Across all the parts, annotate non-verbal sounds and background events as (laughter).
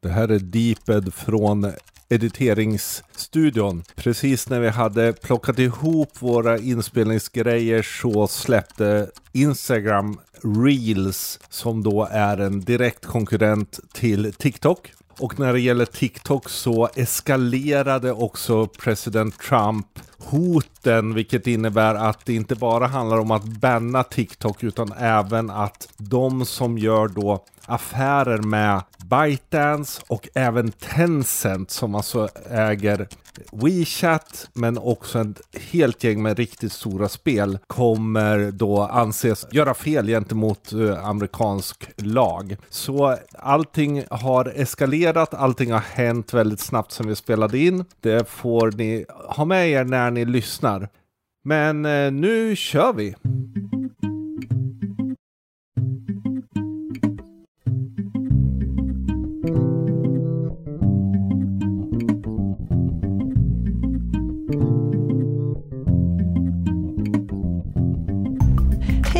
Det här är Deeped från editeringsstudion. Precis när vi hade plockat ihop våra inspelningsgrejer så släppte Instagram Reels som då är en direkt konkurrent till TikTok. Och när det gäller TikTok så eskalerade också president Trump hoten, vilket innebär att det inte bara handlar om att banna TikTok utan även att de som gör då affärer med ByteDance och även Tencent som alltså äger WeChat men också ett helt gäng med riktigt stora spel kommer då anses göra fel gentemot eh, amerikansk lag. Så allting har eskalerat, allting har hänt väldigt snabbt sedan vi spelade in. Det får ni ha med er när ni lyssnar. Men eh, nu kör vi!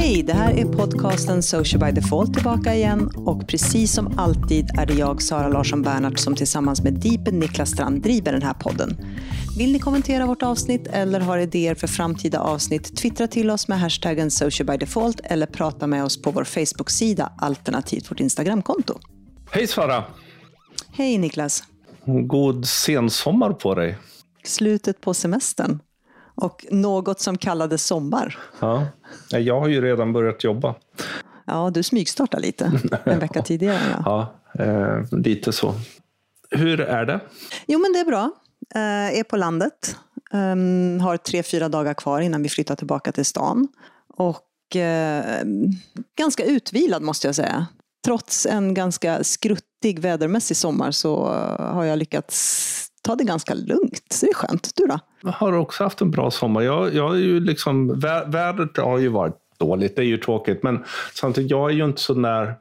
Hej, det här är podcasten Social by Default tillbaka igen och precis som alltid är det jag, Sara Larsson Bernhardt, som tillsammans med Deepen Niklas Strand driver den här podden. Vill ni kommentera vårt avsnitt eller har idéer för framtida avsnitt, twittra till oss med hashtaggen Social by Default eller prata med oss på vår Facebook-sida alternativt vårt Instagramkonto. Hej Sara! Hej Niklas! God sensommar på dig! Slutet på semestern och något som kallades sommar. Ja, jag har ju redan börjat jobba. Ja, du smygstartar lite (laughs) en vecka tidigare. Ja, ja eh, lite så. Hur är det? Jo, men det är bra. Eh, är på landet. Um, har tre, fyra dagar kvar innan vi flyttar tillbaka till stan. Och eh, ganska utvilad måste jag säga. Trots en ganska skruttig vädermässig sommar så har jag lyckats ta det ganska lugnt. Så det är skönt. Du då? Jag har också haft en bra sommar. Jag, jag är ju liksom, vä vädret har ju varit dåligt, det är ju tråkigt. Men samtidigt, jag är ju inte sån där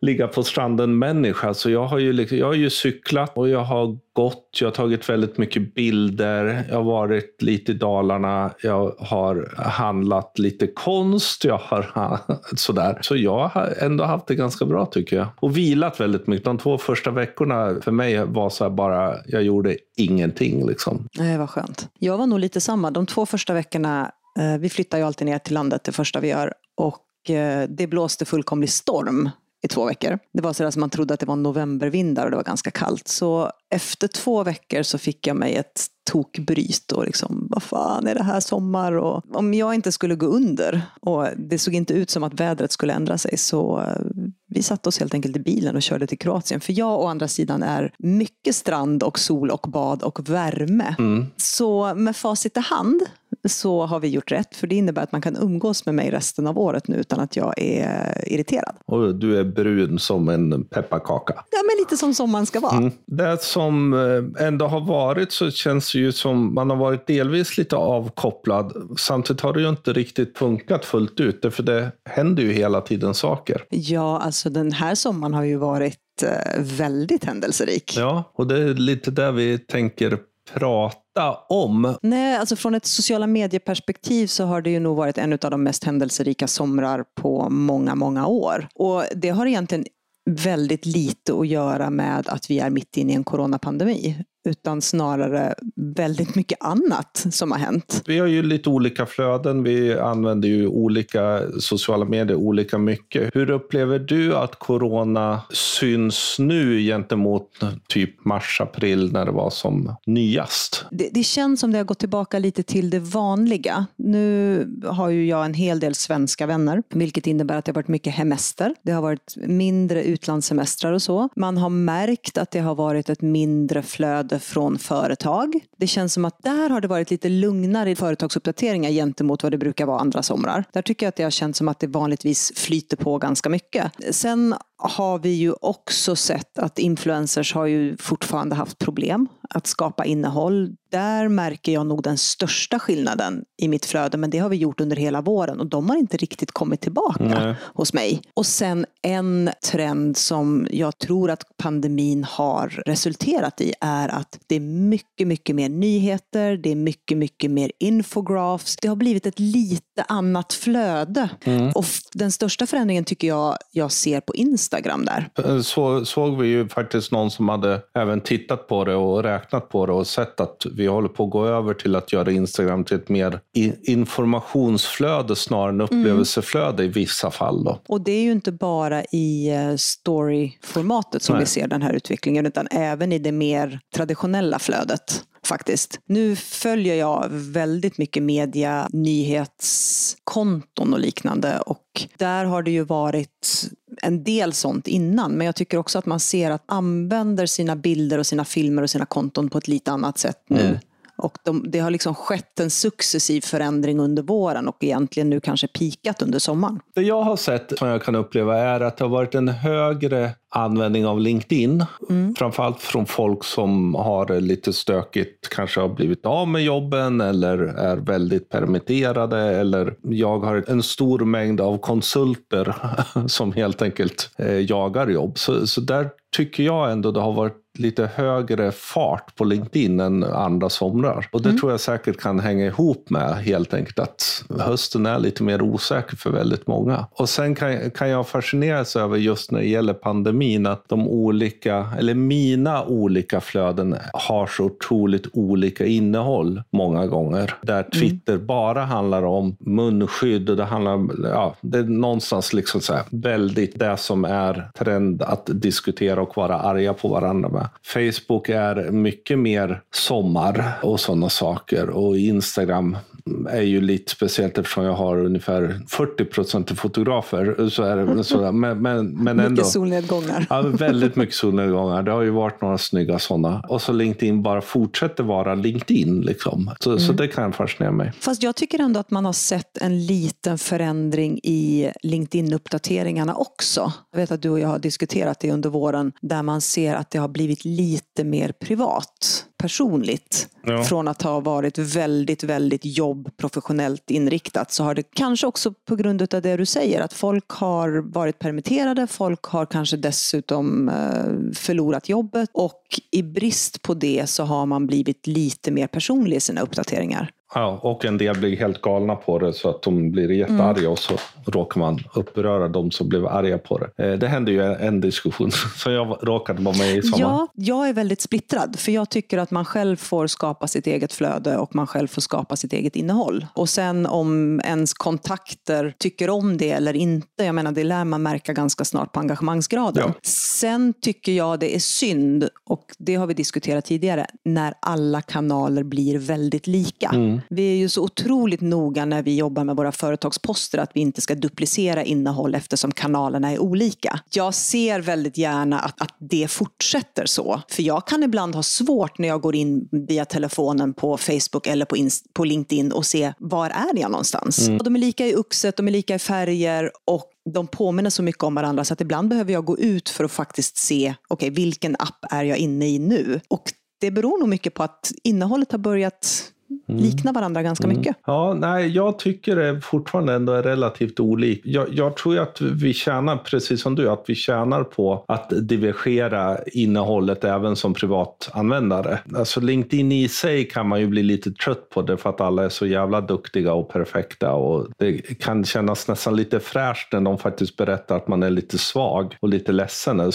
ligga på stranden människa. Så jag har, ju, liksom, jag har ju cyklat och jag har gått. Jag har tagit väldigt mycket bilder. Jag har varit lite i Dalarna. Jag har handlat lite konst. Jag har (laughs) sådär. Så jag har ändå haft det ganska bra tycker jag. Och vilat väldigt mycket. De två första veckorna för mig var så här bara, jag gjorde ingenting liksom. Nej, vad skönt. Jag var nog lite samma. De två första veckorna vi flyttar ju alltid ner till landet det första vi gör och eh, det blåste fullkomlig storm i två veckor. Det var sådär som man trodde att det var novembervindar och det var ganska kallt. Så efter två veckor så fick jag mig ett tokbryt och liksom, vad fan är det här sommar? Och om jag inte skulle gå under och det såg inte ut som att vädret skulle ändra sig så eh, vi satte oss helt enkelt i bilen och körde till Kroatien. För jag å andra sidan är mycket strand och sol och bad och värme. Mm. Så med facit i hand så har vi gjort rätt. För det innebär att man kan umgås med mig resten av året nu utan att jag är irriterad. Och du är brun som en pepparkaka. Ja, men lite som sommaren ska vara. Mm. Det som eh, ändå har varit så känns det ju som man har varit delvis lite avkopplad. Samtidigt har det ju inte riktigt funkat fullt ut. För det händer ju hela tiden saker. Ja, alltså den här sommaren har ju varit eh, väldigt händelserik. Ja, och det är lite där vi tänker prata om? Nej, alltså från ett sociala medieperspektiv så har det ju nog varit en av de mest händelserika somrar på många, många år. Och det har egentligen väldigt lite att göra med att vi är mitt inne i en coronapandemi utan snarare väldigt mycket annat som har hänt. Vi har ju lite olika flöden. Vi använder ju olika sociala medier olika mycket. Hur upplever du att corona syns nu gentemot typ mars, april när det var som nyast? Det, det känns som det har gått tillbaka lite till det vanliga. Nu har ju jag en hel del svenska vänner, vilket innebär att det har varit mycket hemester. Det har varit mindre utlandssemestrar och så. Man har märkt att det har varit ett mindre flöde flöde från företag. Det känns som att där har det varit lite lugnare i företagsuppdateringar gentemot vad det brukar vara andra somrar. Där tycker jag att det har känts som att det vanligtvis flyter på ganska mycket. Sen har vi ju också sett att influencers har ju fortfarande haft problem att skapa innehåll. Där märker jag nog den största skillnaden i mitt flöde, men det har vi gjort under hela våren och de har inte riktigt kommit tillbaka Nej. hos mig. Och sen en trend som jag tror att pandemin har resulterat i är att det är mycket, mycket mer nyheter, det är mycket, mycket mer infografs. Det har blivit ett lite annat flöde. Mm. Och den största förändringen tycker jag jag ser på Insta Instagram där. Eh, så såg vi ju faktiskt någon som hade även tittat på det och räknat på det och sett att vi håller på att gå över till att göra Instagram till ett mer informationsflöde snarare än upplevelseflöde mm. i vissa fall. Då. Och det är ju inte bara i eh, storyformatet som Nej. vi ser den här utvecklingen utan även i det mer traditionella flödet faktiskt. Nu följer jag väldigt mycket media, nyhetskonton och liknande och där har det ju varit en del sånt innan, men jag tycker också att man ser att använder sina bilder och sina filmer och sina konton på ett lite annat sätt nu. Mm. Och de, det har liksom skett en successiv förändring under våren och egentligen nu kanske pikat under sommaren. Det jag har sett som jag kan uppleva är att det har varit en högre användning av LinkedIn. Mm. Framförallt från folk som har lite stökigt, kanske har blivit av med jobben eller är väldigt permitterade. Eller jag har en stor mängd av konsulter (laughs) som helt enkelt eh, jagar jobb. Så, så där tycker jag ändå det har varit lite högre fart på LinkedIn än andra somrar. Och det mm. tror jag säkert kan hänga ihop med helt enkelt att hösten är lite mer osäker för väldigt många. Och sen kan, kan jag fascineras över just när det gäller pandemin att de olika, eller mina olika flöden har så otroligt olika innehåll många gånger. Där mm. Twitter mm. bara handlar om munskydd och det handlar, ja, det är någonstans liksom så här, väldigt det som är trend att diskutera och vara arga på varandra med. Facebook är mycket mer sommar och sådana saker och Instagram är ju lite speciellt eftersom jag har ungefär 40 procent fotografer. Så är det, så, men, men, men ändå, mycket solnedgångar. Ja, väldigt mycket solnedgångar. Det har ju varit några snygga sådana. Och så LinkedIn bara fortsätter vara LinkedIn. Liksom. Så, mm. så det kan fascinera mig. Fast jag tycker ändå att man har sett en liten förändring i LinkedIn-uppdateringarna också. Jag vet att du och jag har diskuterat det under våren där man ser att det har blivit lite mer privat personligt. Ja. Från att ha varit väldigt, väldigt jobb professionellt inriktat så har det kanske också på grund av det du säger att folk har varit permitterade, folk har kanske dessutom eh, förlorat jobbet och i brist på det så har man blivit lite mer personlig i sina uppdateringar. Ja, och en del blir helt galna på det så att de blir jättearga mm. och så råkar man uppröra de som blev arga på det. Eh, det hände ju en diskussion (laughs) som jag råkade vara med i sommar. Ja, jag är väldigt splittrad för jag tycker att man själv får skapa sitt eget flöde och man själv får skapa sitt eget innehåll. Och sen om ens kontakter tycker om det eller inte, jag menar det lär man märka ganska snart på engagemangsgraden. Ja. Sen tycker jag det är synd, och det har vi diskuterat tidigare, när alla kanaler blir väldigt lika. Mm. Vi är ju så otroligt noga när vi jobbar med våra företagsposter att vi inte ska duplicera innehåll eftersom kanalerna är olika. Jag ser väldigt gärna att, att det fortsätter så. För jag kan ibland ha svårt när jag går in via telefonen på Facebook eller på, på LinkedIn och se var är jag någonstans. Mm. de är lika i uxet, de är lika i färger och de påminner så mycket om varandra så att ibland behöver jag gå ut för att faktiskt se, okej, okay, vilken app är jag inne i nu? Och det beror nog mycket på att innehållet har börjat Mm. liknar varandra ganska mm. mycket. Ja, nej, jag tycker det fortfarande ändå är relativt olikt. Jag, jag, tror att vi tjänar, precis som du, att vi tjänar på att divergera innehållet även som privatanvändare. Alltså LinkedIn i sig kan man ju bli lite trött på det för att alla är så jävla duktiga och perfekta och det kan kännas nästan lite fräscht när de faktiskt berättar att man är lite svag och lite ledsen.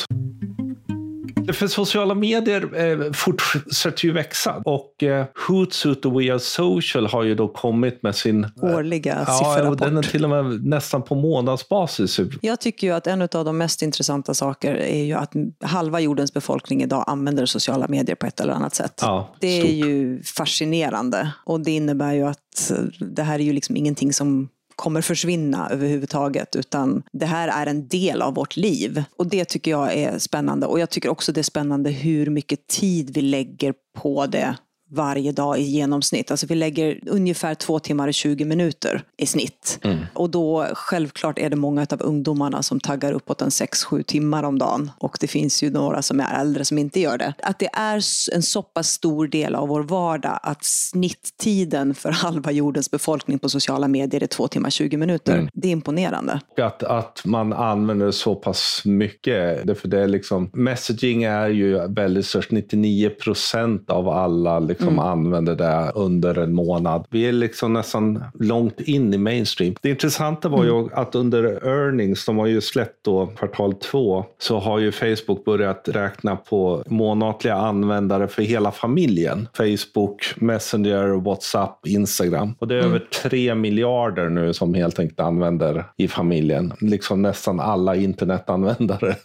För sociala medier eh, fortsätter ju växa och eh, Hootsuite och We Are Social har ju då kommit med sin eh, årliga ja, sifferrapport. Den är till och med nästan på månadsbasis. Jag tycker ju att en av de mest intressanta saker är ju att halva jordens befolkning idag använder sociala medier på ett eller annat sätt. Ja, det är ju fascinerande och det innebär ju att det här är ju liksom ingenting som kommer försvinna överhuvudtaget, utan det här är en del av vårt liv. Och det tycker jag är spännande. Och jag tycker också det är spännande hur mycket tid vi lägger på det varje dag i genomsnitt. Alltså vi lägger ungefär två timmar och 20 minuter i snitt. Mm. Och då självklart är det många av ungdomarna som taggar uppåt en 6-7 timmar om dagen. Och det finns ju några som är äldre som inte gör det. Att det är en så pass stor del av vår vardag att snitttiden för halva jordens befolkning på sociala medier är två timmar 20 minuter. Mm. Det är imponerande. Att, att man använder så pass mycket. Därför det är liksom, messaging är ju väldigt störst. 99 procent av alla liksom, liksom mm. använder det under en månad. Vi är liksom nästan långt in i mainstream. Det intressanta var ju mm. att under earnings, de har ju släppt då kvartal två, så har ju Facebook börjat räkna på månatliga användare för hela familjen. Facebook, Messenger, WhatsApp, Instagram. Och det är mm. över tre miljarder nu som helt enkelt använder i familjen. Liksom nästan alla internetanvändare.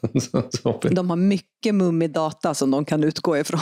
(laughs) de har mycket mummig data som de kan utgå ifrån.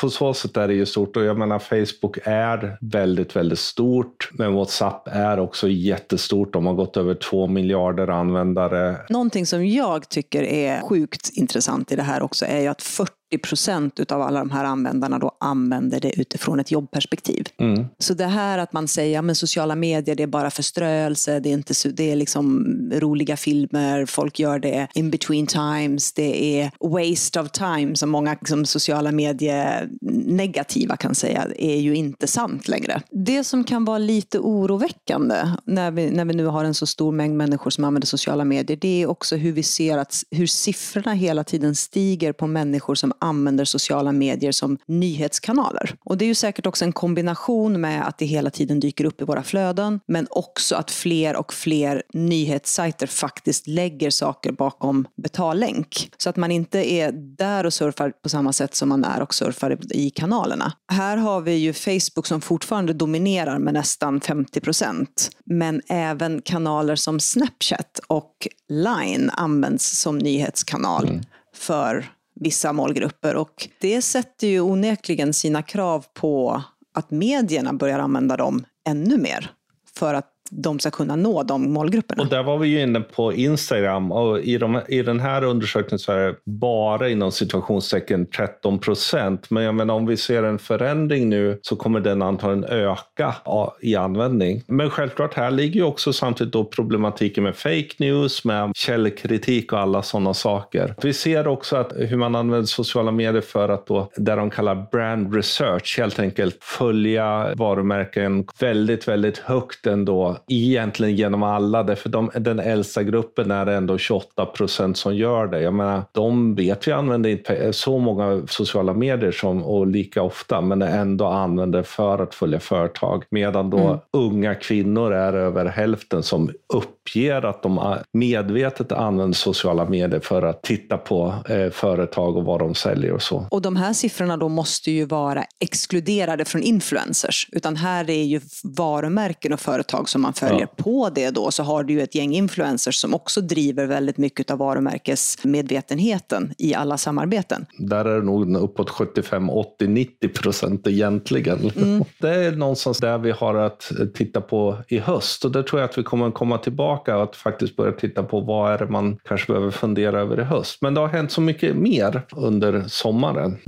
På så sätt är det ju stort och jag menar Facebook är väldigt, väldigt stort. Men WhatsApp är också jättestort. De har gått över två miljarder användare. Någonting som jag tycker är sjukt intressant i det här också är ju att 40 procent av alla de här användarna då använder det utifrån ett jobbperspektiv. Mm. Så det här att man säger att sociala medier det är bara förströelse, det är, inte, det är liksom roliga filmer, folk gör det in between times, det är waste of time som många liksom, sociala medier negativa kan säga är ju inte sant längre. Det som kan vara lite oroväckande när vi, när vi nu har en så stor mängd människor som använder sociala medier, det är också hur vi ser att hur siffrorna hela tiden stiger på människor som använder sociala medier som nyhetskanaler. Och det är ju säkert också en kombination med att det hela tiden dyker upp i våra flöden, men också att fler och fler nyhetssajter faktiskt lägger saker bakom betallänk. Så att man inte är där och surfar på samma sätt som man är och surfar i kanalerna. Här har vi ju Facebook som fortfarande dominerar med nästan 50 procent, men även kanaler som Snapchat och Line används som nyhetskanal mm. för vissa målgrupper. Och det sätter ju onekligen sina krav på att medierna börjar använda dem ännu mer för att de ska kunna nå de målgrupperna. Och där var vi ju inne på Instagram och i, de, i den här undersökningen så är det bara inom situationstecken 13 procent. Men jag menar om vi ser en förändring nu så kommer den antagligen öka i användning. Men självklart här ligger ju också samtidigt då problematiken med fake news, med källkritik och alla sådana saker. Vi ser också att hur man använder sociala medier för att då, där de kallar brand research, helt enkelt följa varumärken väldigt, väldigt högt ändå egentligen genom alla, därför de, den äldsta gruppen är det ändå 28 procent som gör det. Jag menar, de vet vi använder inte så många sociala medier som, och lika ofta, men ändå använder för att följa företag. Medan då mm. unga kvinnor är över hälften som uppger att de medvetet använder sociala medier för att titta på eh, företag och vad de säljer och så. Och de här siffrorna då måste ju vara exkluderade från influencers, utan här är ju varumärken och företag som man följer. Ja. På det då så har du ju ett gäng influencers som också driver väldigt mycket av varumärkesmedvetenheten i alla samarbeten. Där är det nog uppåt 75, 80, 90 procent egentligen. Mm. (laughs) Det är någonstans där vi har att titta på i höst och det tror jag att vi kommer komma tillbaka och att faktiskt börja titta på vad är det man kanske behöver fundera över i höst. Men det har hänt så mycket mer under sommaren.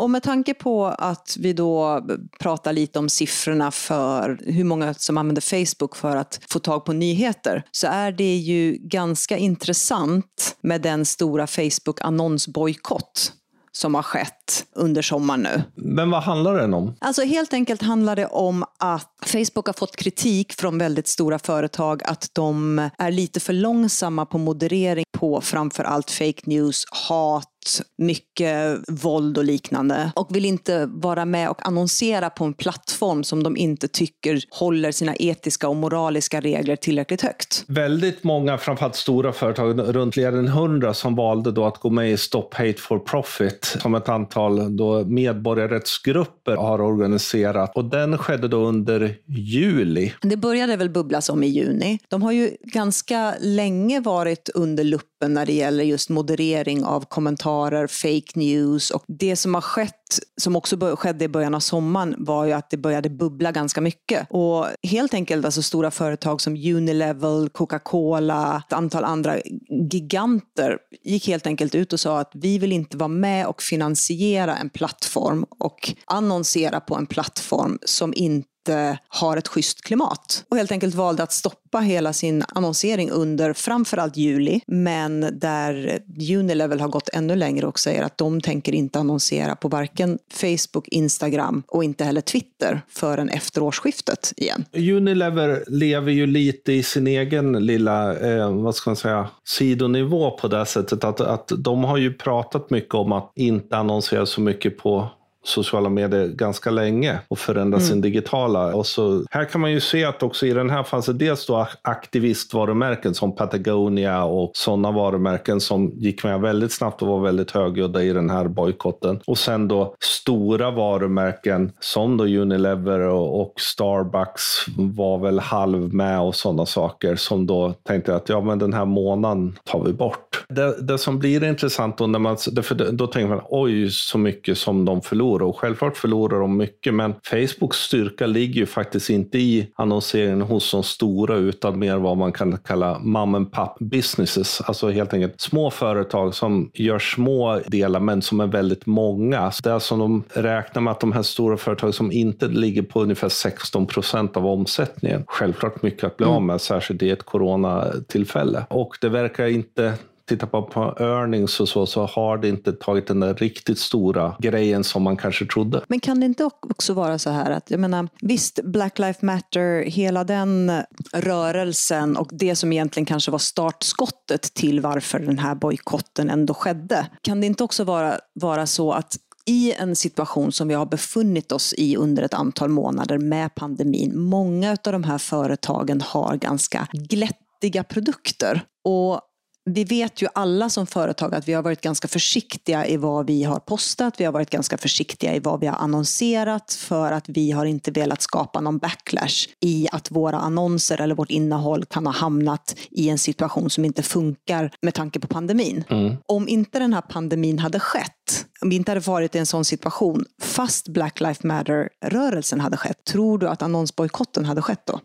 Och med tanke på att vi då pratar lite om siffrorna för hur många som använder Facebook för att få tag på nyheter så är det ju ganska intressant med den stora Facebook-annonsbojkott som har skett under sommaren nu. Men vad handlar den om? Alltså helt enkelt handlar det om att Facebook har fått kritik från väldigt stora företag att de är lite för långsamma på moderering på framför allt fake news, hat, mycket våld och liknande och vill inte vara med och annonsera på en plattform som de inte tycker håller sina etiska och moraliska regler tillräckligt högt. Väldigt många, framförallt stora företag, runt fler än hundra som valde då att gå med i Stop Hate for Profit som ett antal då medborgarrättsgrupper har organiserat och den skedde då under juli. Det började väl bubblas om i juni. De har ju ganska länge varit under luppen när det gäller just moderering av kommentarer, fake news och det som har skett som också skedde i början av sommaren var ju att det började bubbla ganska mycket. Och helt enkelt alltså stora företag som Unilevel, Coca-Cola, ett antal andra giganter gick helt enkelt ut och sa att vi vill inte vara med och finansiera en plattform och annonsera på en plattform som inte inte har ett schysst klimat. Och helt enkelt valde att stoppa hela sin annonsering under framförallt juli. Men där Unilevel har gått ännu längre och säger att de tänker inte annonsera på varken Facebook, Instagram och inte heller Twitter förrän efter årsskiftet igen. Unilever lever ju lite i sin egen lilla, eh, vad ska man säga, sidonivå på det sättet. Att, att de har ju pratat mycket om att inte annonsera så mycket på sociala medier ganska länge och förändra mm. sin digitala. Och så, här kan man ju se att också i den här fanns det dels då aktivistvarumärken som Patagonia och sådana varumärken som gick med väldigt snabbt och var väldigt högljudda i den här bojkotten. Och sen då stora varumärken som då Unilever och, och Starbucks var väl halv med och sådana saker som då tänkte att ja men den här månaden tar vi bort. Det, det som blir intressant då när man, för då tänker man oj så mycket som de förlorar och självklart förlorar de mycket men Facebooks styrka ligger ju faktiskt inte i annonseringen hos de stora utan mer vad man kan kalla mom and pop businesses. Alltså helt enkelt små företag som gör små delar men som är väldigt många. Det är som de räknar med att de här stora företagen som inte ligger på ungefär 16 procent av omsättningen. Självklart mycket att bli av med, mm. särskilt i ett coronatillfälle. Och det verkar inte tittar man på earnings och så, så har det inte tagit den där riktigt stora grejen som man kanske trodde. Men kan det inte också vara så här att, jag menar, visst, Black Lives Matter, hela den rörelsen och det som egentligen kanske var startskottet till varför den här bojkotten ändå skedde. Kan det inte också vara, vara så att i en situation som vi har befunnit oss i under ett antal månader med pandemin. Många av de här företagen har ganska glättiga produkter. Och vi vet ju alla som företag att vi har varit ganska försiktiga i vad vi har postat. Vi har varit ganska försiktiga i vad vi har annonserat för att vi har inte velat skapa någon backlash i att våra annonser eller vårt innehåll kan ha hamnat i en situation som inte funkar med tanke på pandemin. Mm. Om inte den här pandemin hade skett om vi inte hade varit i en sån situation, fast Black Lives Matter-rörelsen hade skett, tror du att annonsbojkotten hade skett då?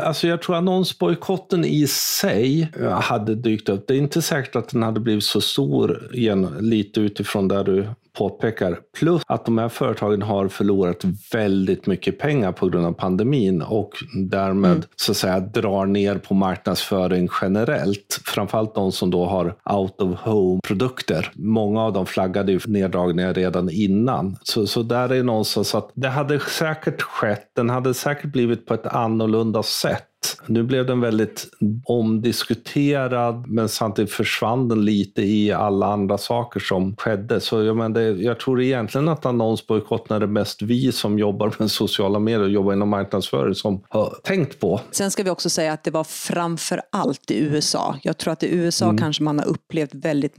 Alltså jag tror annonsbojkotten i sig hade dykt upp. Det är inte säkert att den hade blivit så stor igen, lite utifrån där du påpekar. Plus att de här företagen har förlorat väldigt mycket pengar på grund av pandemin och därmed mm. så att säga drar ner på marknadsföring generellt. Framförallt de som då har out of home produkter. Många av dem flaggade ju neddragningar redan innan. Så, så där är någonstans att det hade säkert skett. Den hade säkert blivit på ett annorlunda sätt nu blev den väldigt omdiskuterad men samtidigt försvann den lite i alla andra saker som skedde. Så jag, men det, jag tror egentligen att annonsbojkotten är det mest vi som jobbar med sociala medier och jobbar inom marknadsföring som har tänkt på. Sen ska vi också säga att det var framför allt i USA. Jag tror att i USA mm. kanske man har upplevt väldigt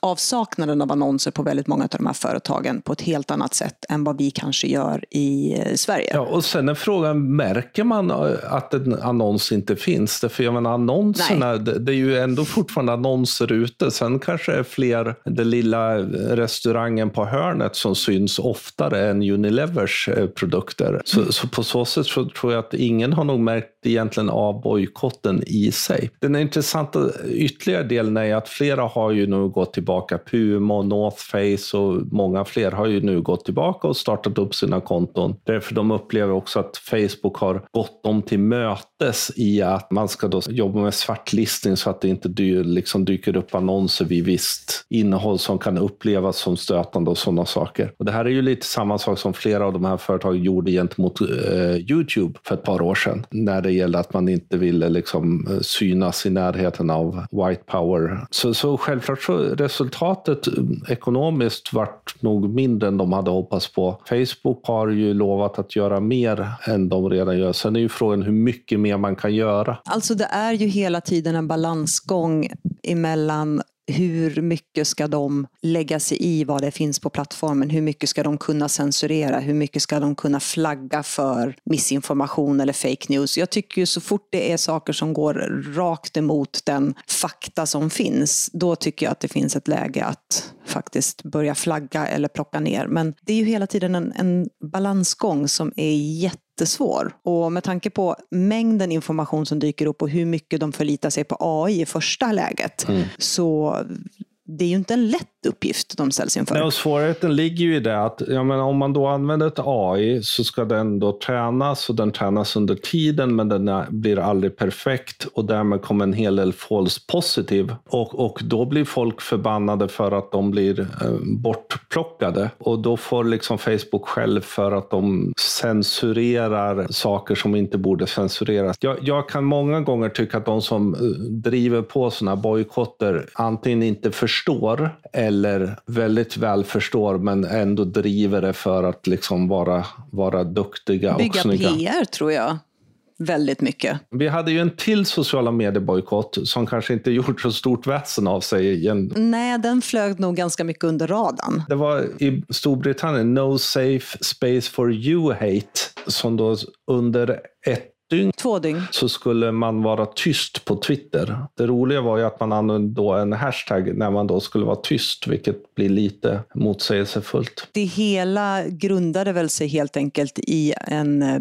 avsaknaden av annonser på väldigt många av de här företagen på ett helt annat sätt än vad vi kanske gör i eh, Sverige. Ja, och sen är frågan, märker man eh, att en annons inte finns. Därför jag menar, annonserna, det, det, är ju ändå fortfarande annonser ute. Sen kanske det är fler, den lilla restaurangen på hörnet som syns oftare än Unilevers eh, produkter. Så, mm. så på så sätt så tror jag att ingen har nog märkt egentligen av bojkotten i sig. Den intressanta ytterligare delen är att flera har ju nu gått tillbaka. Puma och North Face och många fler har ju nu gått tillbaka och startat upp sina konton. Därför de upplever också att Facebook har gått dem till mötes i att man ska då jobba med svartlistning så att det inte dy liksom dyker upp annonser vid visst innehåll som kan upplevas som stötande och sådana saker. Och det här är ju lite samma sak som flera av de här företagen gjorde gentemot eh, Youtube för ett par år sedan när det gällde att man inte ville liksom eh, synas i närheten av white power. Så, så självklart så resultatet eh, ekonomiskt vart nog mindre än de hade hoppats på. Facebook har ju lovat att göra mer än de redan gör. Sen är ju frågan hur mycket mer man kan göra. Alltså det är ju hela tiden en balansgång emellan hur mycket ska de lägga sig i vad det finns på plattformen? Hur mycket ska de kunna censurera? Hur mycket ska de kunna flagga för missinformation eller fake news? Jag tycker ju så fort det är saker som går rakt emot den fakta som finns, då tycker jag att det finns ett läge att faktiskt börja flagga eller plocka ner. Men det är ju hela tiden en, en balansgång som är jätte jättesvår. Och med tanke på mängden information som dyker upp och hur mycket de förlitar sig på AI i första läget mm. så det är ju inte en lätt uppgift de ställs inför. Nej, och svårigheten ligger ju i det att ja, men om man då använder ett AI så ska den då tränas och den tränas under tiden men den är, blir aldrig perfekt och därmed kommer en hel del false positive. Och, och då blir folk förbannade för att de blir eh, bortplockade och då får liksom Facebook själv för att de censurerar saker som inte borde censureras. Jag, jag kan många gånger tycka att de som eh, driver på sådana bojkotter antingen inte förstår eller väldigt väl förstår men ändå driver det för att liksom vara, vara duktiga Bygga och snygga. PR tror jag väldigt mycket. Vi hade ju en till sociala medier-bojkott som kanske inte (laughs) gjort så stort väsen av sig. Igen. Nej, den flög nog ganska mycket under radarn. Det var i Storbritannien, No Safe Space for You Hate, som då under ett dygn Två dygn. så skulle man vara tyst på Twitter. Det roliga var ju att man använde då en hashtag när man då skulle vara tyst, vilket blir lite motsägelsefullt. Det hela grundade väl sig helt enkelt i en eh,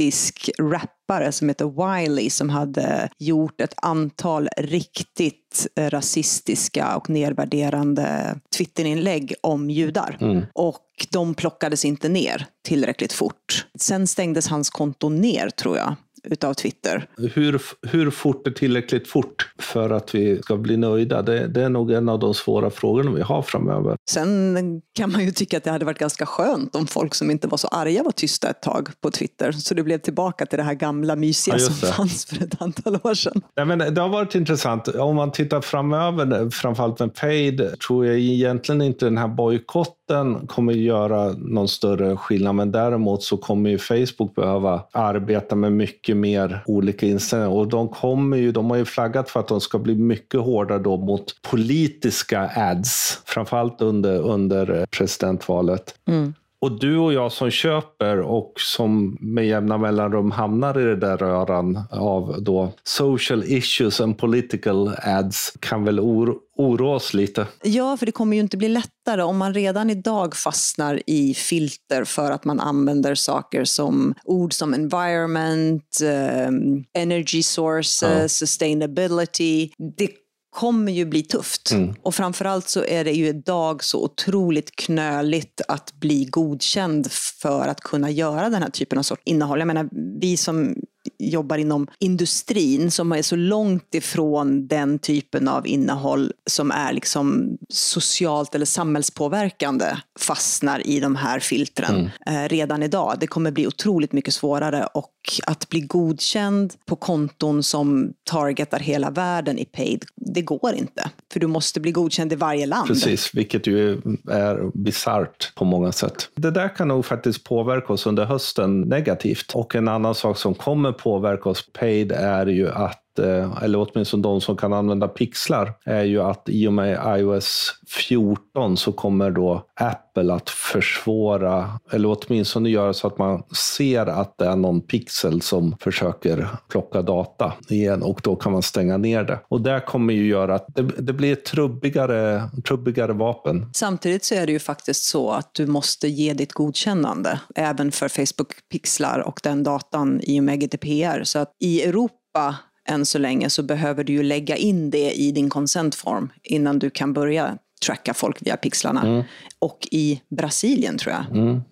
brittisk rappare som heter Wiley som hade gjort ett antal riktigt rasistiska och nedvärderande Twitterinlägg om judar. Och de plockades inte ner tillräckligt fort. Sen stängdes hans konto ner tror jag utav Twitter. Hur, hur fort är tillräckligt fort för att vi ska bli nöjda? Det, det är nog en av de svåra frågorna vi har framöver. Sen kan man ju tycka att det hade varit ganska skönt om folk som inte var så arga var tysta ett tag på Twitter. Så det blev tillbaka till det här gamla mysiga Ja, som fanns för ett antal år sedan. Nej, men det har varit intressant. Om man tittar framöver, framförallt med Paid, tror jag egentligen inte den här bojkotten kommer göra någon större skillnad. Men däremot så kommer ju Facebook behöva arbeta med mycket mer olika inställningar. Och de, kommer ju, de har ju flaggat för att de ska bli mycket hårdare då mot politiska ads. Framförallt under, under presidentvalet. Mm. Och du och jag som köper och som med jämna mellanrum hamnar i det där röran av då social issues and political ads kan väl oro, oroa oss lite. Ja, för det kommer ju inte bli lättare om man redan idag fastnar i filter för att man använder saker som ord som environment, eh, energy sources, sustainability. Det kommer ju bli tufft. Och framförallt så är det ju idag så otroligt knöligt att bli godkänd för att kunna göra den här typen av sort innehåll. Jag menar, vi som jobbar inom industrin som är så långt ifrån den typen av innehåll som är liksom socialt eller samhällspåverkande fastnar i de här filtren eh, redan idag. Det kommer bli otroligt mycket svårare och att bli godkänd på konton som targetar hela världen i paid, det går inte. För du måste bli godkänd i varje land. Precis, vilket ju är bisarrt på många sätt. Det där kan nog faktiskt påverka oss under hösten negativt. Och en annan sak som kommer påverka oss paid är ju att Eh, eller åtminstone de som kan använda pixlar, är ju att i och med iOS 14 så kommer då Apple att försvåra, eller åtminstone göra så att man ser att det är någon pixel som försöker plocka data igen och då kan man stänga ner det. Och det kommer ju göra att det, det blir ett trubbigare, trubbigare vapen. Samtidigt så är det ju faktiskt så att du måste ge ditt godkännande även för Facebook-pixlar och den datan i och med GDPR. Så att i Europa än så länge så behöver du ju lägga in det i din consent-form innan du kan börja tracka folk via pixlarna. Och i Brasilien tror jag.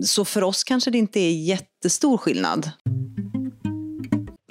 Så för oss kanske det inte är jättestor skillnad.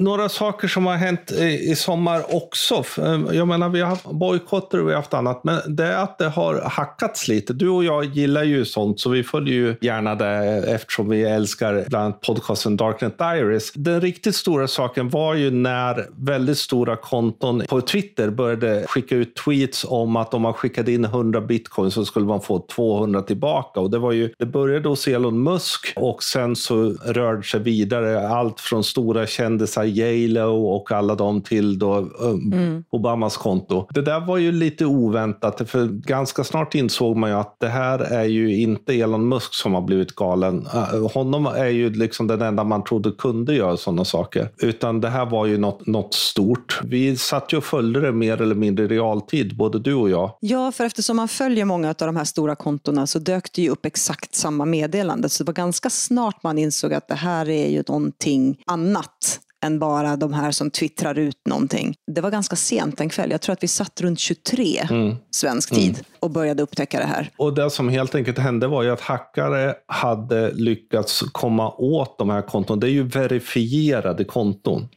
Några saker som har hänt i, i sommar också. Eh, jag menar, vi har haft bojkotter och vi har haft annat. Men det är att det har hackats lite. Du och jag gillar ju sånt, så vi följer ju gärna det eftersom vi älskar bland annat podcasten Darknet Diaries. Den riktigt stora saken var ju när väldigt stora konton på Twitter började skicka ut tweets om att om man skickade in 100 bitcoin så skulle man få 200 tillbaka. Och det, var ju, det började hos Elon Musk och sen så rörde sig vidare allt från stora kändisar J.Lo och alla dem till då, um, Obamas konto. Det där var ju lite oväntat, för ganska snart insåg man ju att det här är ju inte Elon Musk som har blivit galen. Uh, honom är ju liksom den enda man trodde kunde göra sådana saker. Utan det här var ju något, något stort. Vi satt ju och följde det mer eller mindre i realtid, både du och jag. Ja, för eftersom man följer många av de här stora kontona så dök det ju upp exakt samma meddelande. Så det var ganska snart man insåg att det här är ju någonting annat än bara de här som twittrar ut någonting. Det var ganska sent en kväll. Jag tror att vi satt runt 23 svensk tid och började upptäcka det här. Och det som helt enkelt hände var ju att hackare hade lyckats komma åt de här konton. Det är ju verifierade konton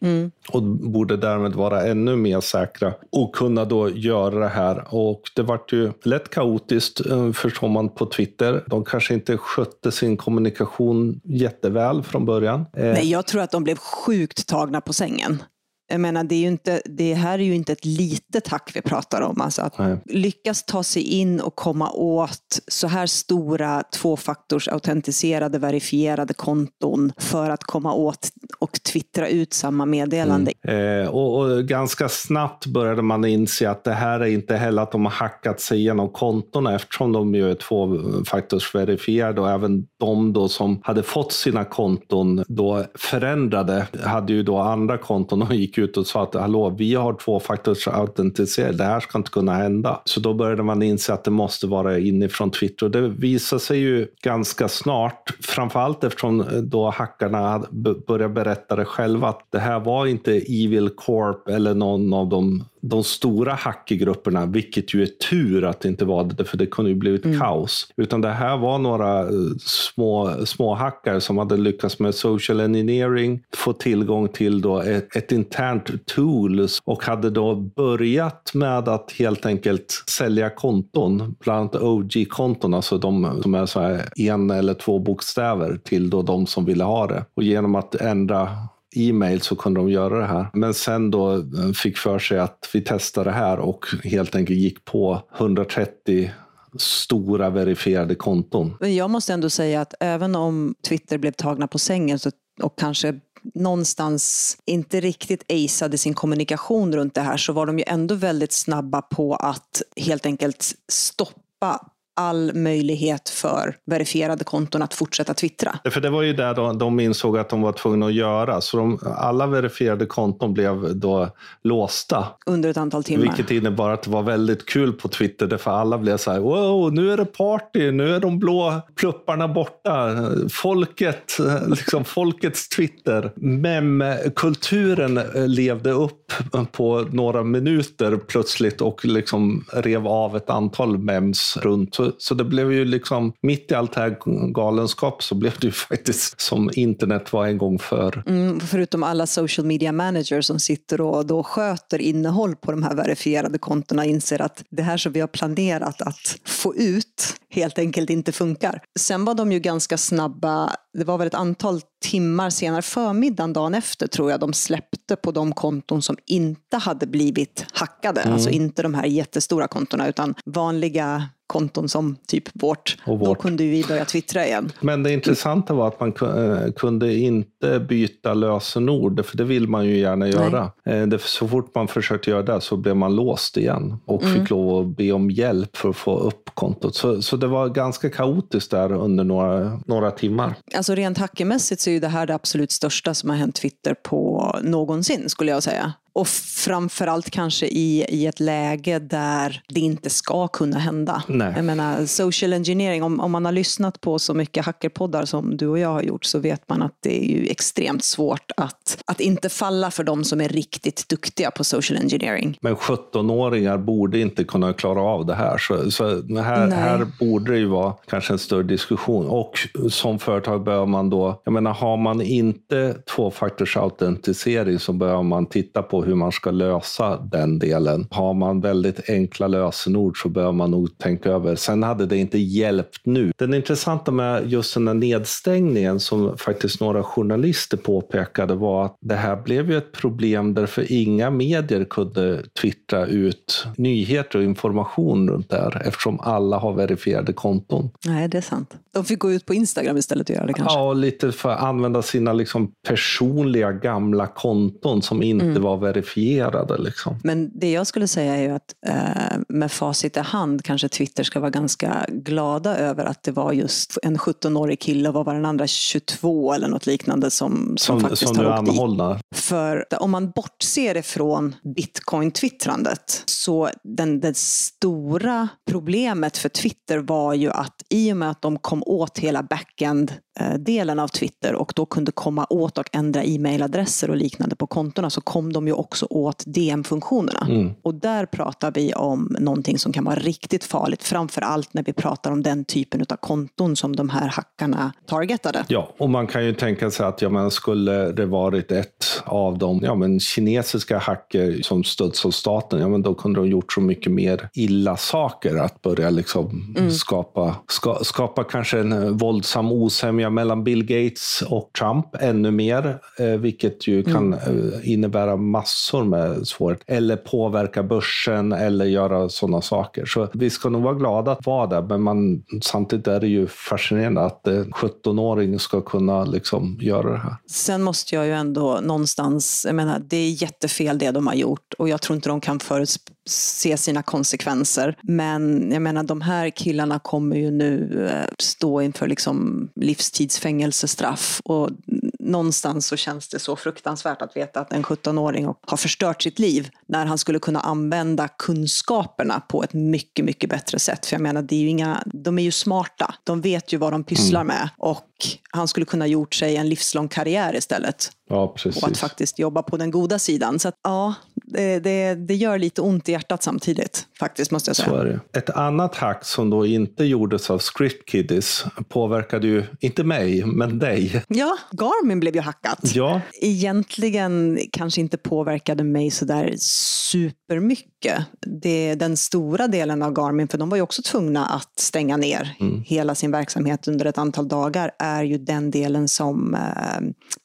och borde därmed vara ännu mer säkra och kunna då göra det här. Och det vart ju lätt kaotiskt eh, förstår man på Twitter. De kanske inte skötte sin kommunikation jätteväl från början. Eh, Nej, jag tror att de blev sjukt tagna på sängen. Jag menar, det, är inte, det här är ju inte ett litet hack vi pratar om. Alltså att Nej. lyckas ta sig in och komma åt så här stora tvåfaktors autentiserade verifierade konton för att komma åt och twittra ut samma meddelande. Eh, och, och ganska snabbt började man inse att det här är inte heller att de har hackat sig igenom kontona eftersom de ju är tvåfaktorsverifierade och även de då som hade fått sina konton då förändrade hade ju då andra konton och gick ut och sa att hallå, vi har tvåfaktorsautentisering, det här ska inte kunna hända. Så då började man inse att det måste vara inifrån Twitter och det visade sig ju ganska snart, framförallt eftersom eh, då hackarna började berätta det själva att det här var inte Evil Corp eller någon av de, de stora hackergrupperna, vilket ju är tur att det inte var det, för det kunde ju blivit kaos. Utan det här var några eh, små, små hackare som hade lyckats med social engineering, få tillgång till då ett, ett internt tool och hade då börjat med att helt enkelt sälja konton, bland annat OG-konton, alltså de som är så här en eller två bokstäver till då de som ville ha det. Och genom att ändra e-mail så kunde de göra det här. Men sen då eh, fick för sig att vi testar det här och helt enkelt gick på 130 stora verifierade konton. Men jag måste ändå säga att även om Twitter blev tagna på sängen så, och kanske någonstans inte riktigt aceade sin kommunikation runt det här så var de ju ändå väldigt snabba på att helt enkelt stoppa all möjlighet för verifierade konton att fortsätta twittra. För det var ju där de, de insåg att de var tvungna att göra. Så de, alla verifierade konton blev då låsta. under ett antal timmar. Vilket innebar att det var väldigt kul på Twitter. Därför alla blev så här, wow, nu är det party, nu är de blå plupparna borta. Folket, (laughs) liksom folkets Twitter. Mem-kulturen levde upp på några minuter plötsligt och liksom rev av ett antal mems runt. Så, så det blev ju liksom, mitt i allt här galenskap så blev det ju (laughs) faktiskt som internet var en gång för. Mm, förutom alla social media managers som sitter och då sköter innehåll på de här verifierade kontona inser att det här som vi har planerat att få ut helt enkelt inte funkar. Sen var de ju ganska snabba, det var väl ett antal timmar senare, förmiddagen dagen efter tror jag de släppte på de konton som inte hade blivit hackade. Mm. Alltså inte de här jättestora kontona utan vanliga konton som typ vårt. Och Då vårt. kunde vi börja twittra igen. Men det intressanta var att man eh, kunde inte byta lösenord, för det vill man ju gärna göra. Eh, det- Så fort man försökte göra det så blev man låst igen och fick lov att be om hjälp för att få upp kontot. Så, så det var ganska kaotiskt där under några, några timmar. Alltså rent hackermässigt så är ju det här det absolut största som har hänt Twitter på någonsin skulle jag säga. Och framförallt kanske i, i ett läge där det inte ska kunna hända. Nej. Jag menar, social engineering, om, om man har lyssnat på så mycket hackerpoddar som du och jag har gjort så vet man att det är ju extremt svårt att, att inte falla för de som är riktigt duktiga på social engineering. Men 17-åringar borde inte kunna klara av det här. Så, så här, Nej. här borde det ju vara kanske en större diskussion. Och som företag behöver man då, jag menar har man inte tvåfaktorsautentisering så behöver man titta på hur man ska lösa den delen. Har man väldigt enkla lösenord så behöver man nog tänka över. Sen hade det inte hjälpt nu. Den intressanta med just den här nedstängningen som faktiskt några journalister påpekade var att det här blev ju ett problem därför inga medier kunde twittra ut nyheter och information runt det här eftersom alla har verifierade konton. Nej, det är sant. De fick gå ut på Instagram istället och göra det kanske. Ja, lite för att använda sina liksom personliga gamla konton som inte var verifierade. Liksom. Men det jag skulle säga är ju att eh, med facit i hand kanske Twitter ska vara ganska glada över att det var just en 17-årig kille och vad var den andra 22 eller något liknande som, som, Som, faktiskt som har åkt dit. anhållna. För om man bortser ifrån bitcoin-twittrandet så den, det stora problemet för Twitter var ju att i och med att de kom åt hela backend-delen av Twitter och då kunde komma åt och ändra e-mailadresser och liknande på kontona så kom de ju också åt DM-funktionerna. Mm. Och där pratar vi om någonting som kan vara riktigt farligt, framför allt när vi pratar om den typen av konton som de här hackarna targetade. Ja, och man kan ju tänka sig att ja, men skulle det varit ett av de ja, men kinesiska hacker som stöds av staten, ja, men då kunde de gjort så mycket mer illa saker. Att börja liksom skapa, ska, skapa kanske en eh, våldsam osämja mellan Bill Gates och Trump ännu mer, eh, vilket ju kan mm. innebära massor med svårigheter. Eller påverka börsen eller göra sådana saker. Så vi ska nog vara glada att vara där, men man, samtidigt är det ju fascinerande att en 17-åring ska kunna liksom göra det här. Sen måste jag ju ändå någonstans, jag menar, det är jättefel det de har gjort och jag tror inte de kan förutse sina konsekvenser. Men jag menar, de här killarna kommer ju nu eh, stå inför liksom livstidsfängelsestraff och någonstans så känns det så fruktansvärt att veta att en 17-åring har förstört sitt liv när han skulle kunna använda kunskaperna på ett mycket, mycket bättre sätt. För jag menar, det är ju inga, de är ju smarta. De vet ju vad de pysslar mm. med och han skulle kunna gjort sig en livslång karriär istället. Ja, precis. Och att faktiskt jobba på den goda sidan. Så att, ja, det, det, det, gör lite ont i hjärtat samtidigt, faktiskt måste jag säga. Ett annat hack som då inte gjordes av Script Kiddies påverkade ju, inte mig, men dig. Ja, Garmin blev ju hackat. Ja. Egentligen kanske inte påverkade mig sådär supermycket. Det, den stora delen av Garmin, för de var ju också tvungna att stänga ner mm. hela sin verksamhet under ett antal dagar, är ju den delen som eh,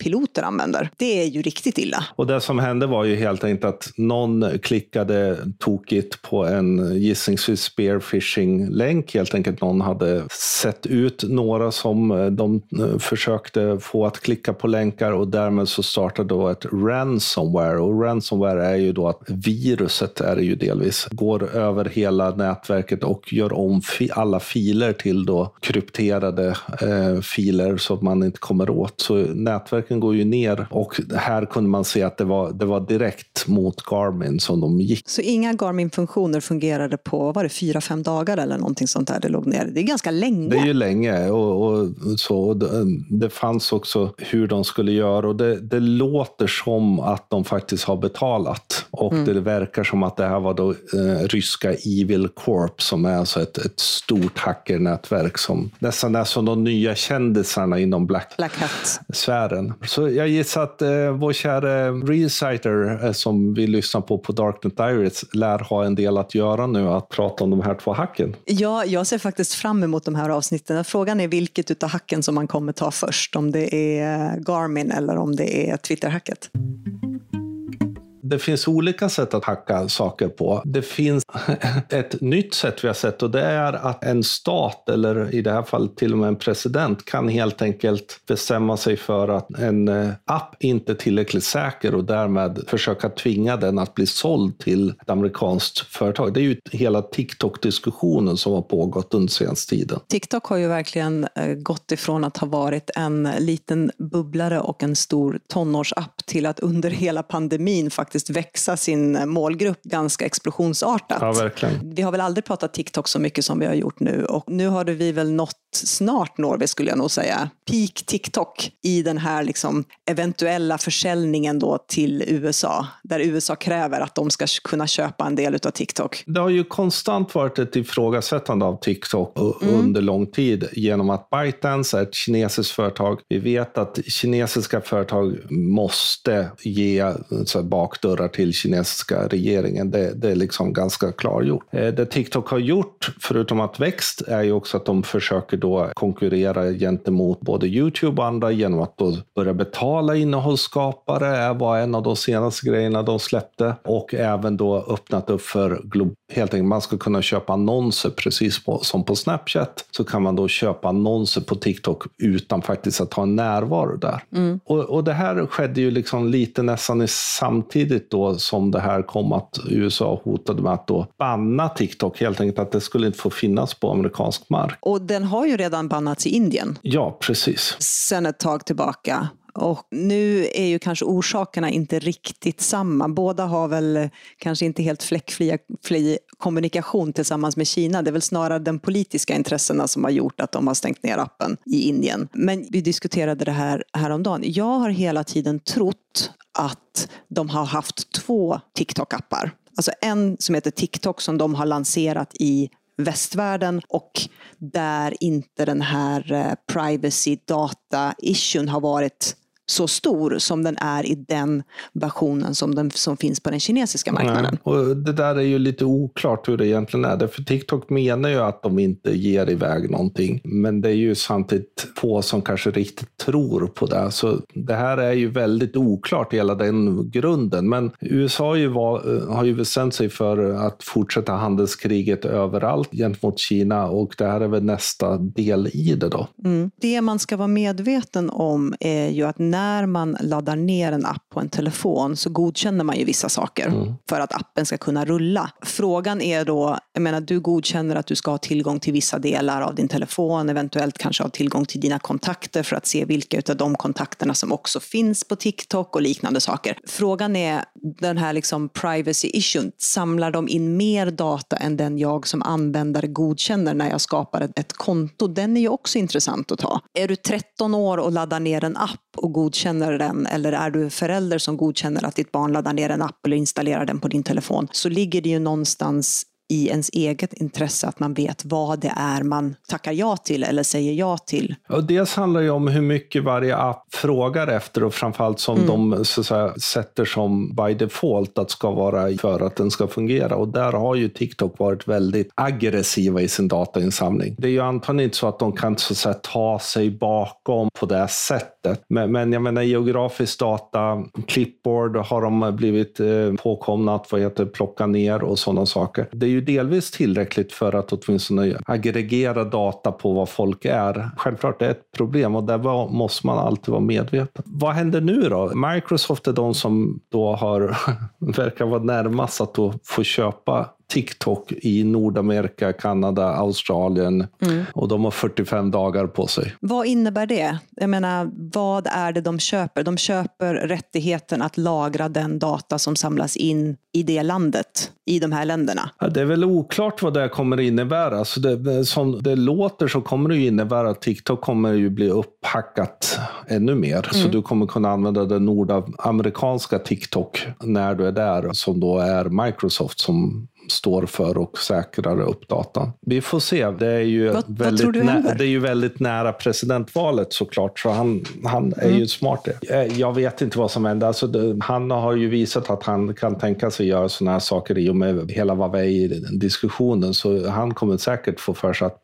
piloter använder. Det är ju riktigt illa. Och det som hände var ju helt enkelt att någon klickade tokigt på en gissningsvis spearfishing-länk. Helt enkelt någon hade sett ut några som eh, de eh, försökte få att klicka på länkar och därmed så startade då ett ransomware. Och ransomware är ju då att viruset är det ju delvis går över hela nätverket och gör om fi alla filer till då krypterade eh, filer så att man inte kommer åt. Så nätverken går ju ner och här kunde man se att det var, det var direkt mot Garmin som de gick. Så inga Garmin-funktioner fungerade på, var det fyra, fem dagar eller någonting sånt där det låg ner? Det är ganska länge. Det är ju länge och, och så. Det, det fanns också hur de skulle göra och det, det låter som att de faktiskt har betalat och mm. det verkar som att det här var då eh, ryska Evil Corp som är alltså ett, ett stort hackernätverk som nästan är som de nya kändisarna inom Black, Black Hat-sfären. Så jag gissar att eh, vår kära Reciter eh, som vi lyssnar på på Darknet Diaries lär ha en del att göra nu att prata om de här två hacken. Ja, jag ser faktiskt fram emot de här avsnitten. Frågan är vilket utav hacken som man kommer ta först. Om det är Garmin eller om det är Twitter-hacket det finns olika sätt att hacka saker på. Det finns (laughs) ett nytt sätt vi har sett och det är att en stat, eller i det här fallet till och med en president, kan helt enkelt bestämma sig för att en eh, app inte är tillräckligt säker och därmed försöka tvinga den att bli såld till ett amerikanskt företag. Det är ju hela TikTok-diskussionen som har pågått under senaste tiden. TikTok har ju verkligen eh, gått ifrån att ha varit en liten bubblare och en stor tonårsapp till att under hela pandemin faktiskt faktiskt växa sin målgrupp ganska explosionsartat. Ja, verkligen. Vi har väl aldrig pratat TikTok så mycket som vi har gjort nu och nu har vi väl nått snart når vi, skulle jag nog säga, peak TikTok i den här liksom eventuella försäljningen då till USA, där USA kräver att de ska kunna köpa en del av TikTok. Det har ju konstant varit ett ifrågasättande av TikTok mm. under lång tid genom att ByteDance är ett kinesiskt företag. Vi vet att kinesiska företag måste ge så bakdörrar till kinesiska regeringen. Det, det är liksom ganska klargjort. Eh, det TikTok har gjort, förutom att växt, är ju också att de försöker då konkurrera gentemot både Youtube och andra genom att då börja betala innehållsskapare var en av de senaste grejerna de släppte. Och även då öppnat upp för helt enkelt man ska kunna köpa annonser precis på, som på Snapchat så kan man då köpa annonser på TikTok utan faktiskt att ha en närvaro där. Mm. Och, och det här skedde ju liksom lite nästan samtidigt då som det här kom att USA hotade med att då banna TikTok, helt enkelt att det skulle inte få finnas på amerikansk mark. Och den har ju redan bannats i Indien. Ja, precis. Sen ett tag tillbaka. Och nu är ju kanske orsakerna inte riktigt samma. Båda har väl kanske inte helt fläckfri kommunikation tillsammans med Kina. Det är väl snarare de politiska intressena som har gjort att de har stängt ner appen i Indien. Men vi diskuterade det här häromdagen. Jag har hela tiden trott att de har haft två TikTok-appar. Alltså en som heter TikTok som de har lanserat i västvärlden och där inte den här eh, privacy data issuen har varit så stor som den är i den versionen som, den, som finns på den kinesiska marknaden. Nej. Och det där är ju lite oklart hur det egentligen är. För TikTok menar ju att de inte ger iväg någonting. Men det är ju samtidigt få som kanske riktigt tror på det. Så det här är ju väldigt oklart, hela den grunden. Men USA har ju, var, har ju bestämt sig för att fortsätta handelskriget överallt gentemot Kina och det här är väl nästa del i det då. Mm. Det man ska vara medveten om är ju att när man laddar ner en app på en telefon så godkänner man ju vissa saker mm. för att appen ska kunna rulla. Frågan är då, jag menar du godkänner att du ska ha tillgång till vissa delar av din telefon, eventuellt kanske ha tillgång till dina kontakter för att se vilka av de kontakterna som också finns på TikTok och liknande saker. Frågan är den här liksom privacy issue, samlar de in mer data än den jag som användare godkänner när jag skapar ett, ett konto? Den är ju också intressant att ta. Är du 13 år och laddar ner en app och godkänner godkänner den eller är du förälder som godkänner att ditt barn laddar ner en app eller installerar den på din telefon så ligger det ju någonstans i ens eget intresse att man vet vad det är man tackar ja till eller säger ja till. Och dels handlar det om hur mycket varje app frågar efter och framförallt som mm. de så säga, sätter som by default att ska vara för att den ska fungera. Och där har ju TikTok varit väldigt aggressiva i sin datainsamling. Det är ju antagligen inte så att de kan så säga, ta sig bakom på det sättet. Men, men jag menar geografisk data, clipboard har de blivit eh, påkomna att vad heter, plocka ner och sådana saker. Det ju delvis tillräckligt för att åtminstone aggregera data på vad folk är. Självklart är det ett problem och där måste man alltid vara medveten. Vad händer nu då? Microsoft är de som då har, (laughs) verkar vara närmast att då få köpa TikTok i Nordamerika, Kanada, Australien mm. och de har 45 dagar på sig. Vad innebär det? Jag menar, vad är det de köper? De köper rättigheten att lagra den data som samlas in i det landet, i de här länderna. Ja, det är väl oklart vad det kommer innebära. Alltså det, som det låter så kommer det innebära att TikTok kommer ju bli upphackat ännu mer. Mm. Så du kommer kunna använda den nordamerikanska TikTok när du är där, som då är Microsoft som står för och säkrar upp datan. Vi får se. Det är ju, vad, väldigt, vad nä- det är ju väldigt nära presidentvalet såklart, så han, han är mm. ju smart. Eh, jag vet inte vad som händer. Alltså, det, han har ju visat att han kan tänka sig göra sådana här saker i och med hela Huawei-diskussionen, så han kommer säkert få för sig att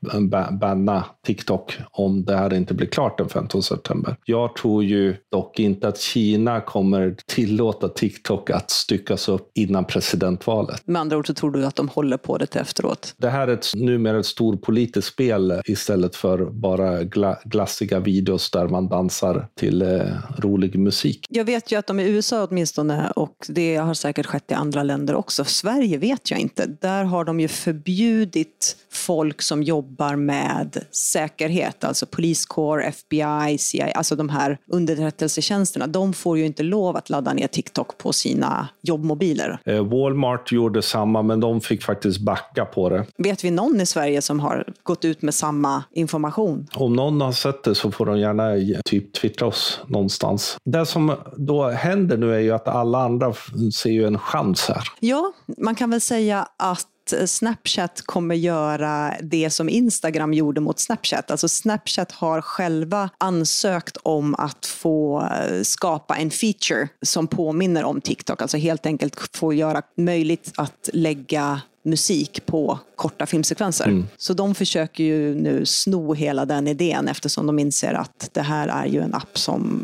banna TikTok om det här inte blir klart den 15 september. Jag tror ju dock inte att Kina kommer tillåta TikTok att styckas upp innan presidentvalet. Med andra ord så tror tror du att de håller på det efteråt? Det här är ett, numera ett stort politiskt spel istället för bara gla, glassiga videos där man dansar till eh, rolig musik. Jag vet ju att de i USA åtminstone, och det har säkert skett i andra länder också, Sverige vet jag inte, där har de ju förbjudit folk som jobbar med säkerhet, alltså poliskår, FBI, CIA, alltså de här underrättelsetjänsterna, de får ju inte lov att ladda ner TikTok på sina jobbmobiler. Eh, Walmart gjorde samma, men de fick faktiskt backa på det. Vet vi någon i Sverige som har gått ut med samma information? Om någon har sett det så får de gärna typ twittra oss någonstans. Det som då händer nu är ju att alla andra ser ju en chans här. Ja, man kan väl säga att Snapchat kommer göra det som Instagram gjorde mot Snapchat. Alltså Snapchat har själva ansökt om att få eh, skapa en feature som påminner om TikTok. Alltså helt enkelt få göra möjligt att lägga musik på korta filmsekvenser. Mm. Så de försöker ju nu sno hela den idén eftersom de inser att det här är ju en app som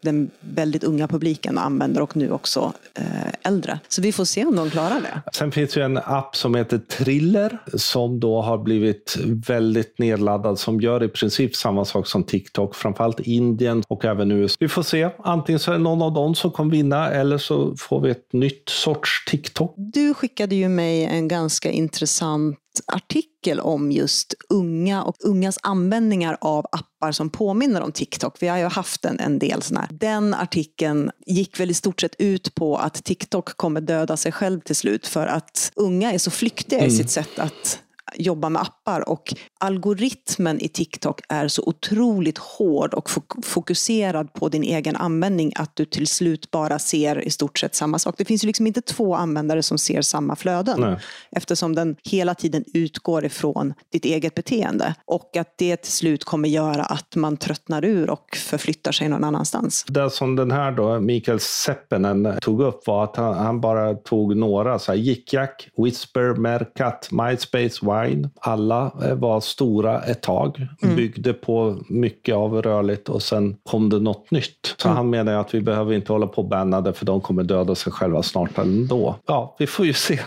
den väldigt unga publiken använder och nu också eh, äldre. Så vi får se om de klarar det. Sen finns det en app som heter Triller som då har blivit väldigt nedladdad som gör i princip samma sak som TikTok, framförallt Indien och även USA. Vi får se. Antingen så är det någon av dem som kommer vinna eller så får vi ett nytt sorts TikTok. Du skickade ju mig en ganska intressant artikel om just unga och ungas användningar av appar som påminner om TikTok. Vi har ju haft en, en del sådana här. Den artikeln gick väl i stort sett ut på att TikTok kommer döda sig själv till slut för att unga är så flyktiga mm. i sitt sätt att jobba med appar och algoritmen i TikTok är så otroligt hård och fokuserad på din egen användning att du till slut bara ser i stort sett samma sak. Det finns ju liksom inte två användare som ser samma flöden Nej. eftersom den hela tiden utgår ifrån ditt eget beteende och att det till slut kommer göra att man tröttnar ur och förflyttar sig någon annanstans. Det som den här då, Mikael Seppenen tog upp var att han, han bara tog några, så här, Jickjack, Whisper, Mercat, MySpace, Wine. Alla eh, var stora ett tag, mm. byggde på mycket av rörligt och sen kom det något nytt. Så mm. han menar att vi behöver inte hålla på och banna det för de kommer döda sig själva snart ändå. Ja, vi får ju se.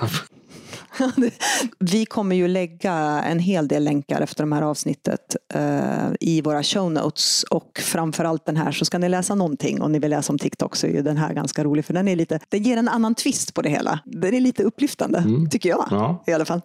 (laughs) Vi kommer ju lägga en hel del länkar efter det här avsnittet uh, i våra show notes och framförallt den här så ska ni läsa någonting om ni vill läsa om TikTok så är ju den här ganska rolig för den är lite, den ger en annan twist på det hela. Den är lite upplyftande mm. tycker jag ja. i alla fall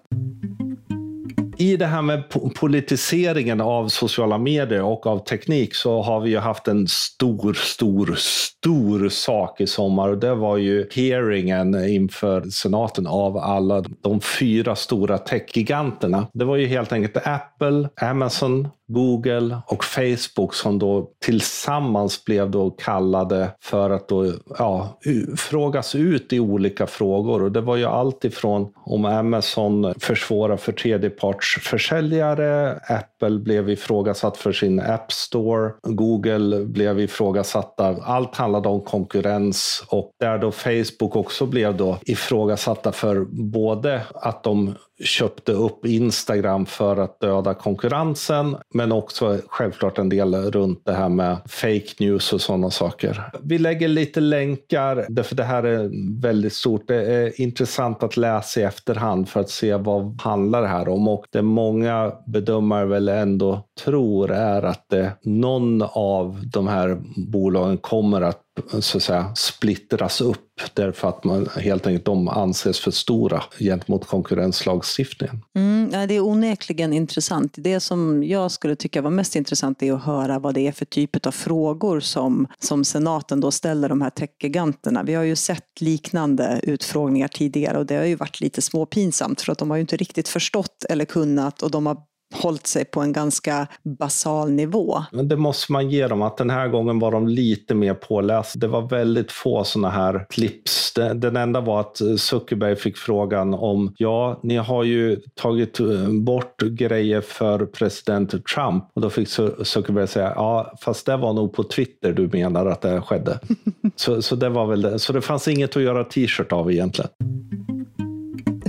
i det här med politiseringen av sociala medier och av teknik så har vi ju haft en stor, stor, stor sak i sommar och det var ju hearingen inför senaten av alla de fyra stora techgiganterna. Det var ju helt enkelt Apple, Amazon, Google och Facebook som då tillsammans blev då kallade för att då, ja, frågas ut i olika frågor. Och det var ju allt ifrån om Amazon försvårar för tredjepartsförsäljare, Apple blev ifrågasatt för sin App Store, Google blev ifrågasatta. Allt handlade om konkurrens och där då Facebook också blev då ifrågasatta för både att de köpte upp Instagram för att döda konkurrensen, men också självklart en del runt det här med fake news och sådana saker. Vi lägger lite länkar, därför det här är väldigt stort. Det är intressant att läsa i efterhand för att se vad handlar det här om och det många bedömare väl ändå tror är att det, någon av de här bolagen kommer att så att säga, splittras upp därför att man helt enkelt de anses för stora gentemot konkurrenslagstiftningen. Mm, det är onekligen intressant. Det som jag skulle tycka var mest intressant är att höra vad det är för typ av frågor som, som senaten då ställer de här techgiganterna. Vi har ju sett liknande utfrågningar tidigare och det har ju varit lite småpinsamt för att de har ju inte riktigt förstått eller kunnat och de har hållit sig på en ganska basal nivå. Men det måste man ge dem, att den här gången var de lite mer pålästa. Det var väldigt få sådana här clips. Den enda var att Zuckerberg fick frågan om, ja, ni har ju tagit eh, bort grejer för president Trump. Och då fick Zuckerberg säga, ja, fast det var nog på Twitter du menar att det skedde. (laughs) så, så det var väl det. Så det fanns inget att göra t-shirt av egentligen.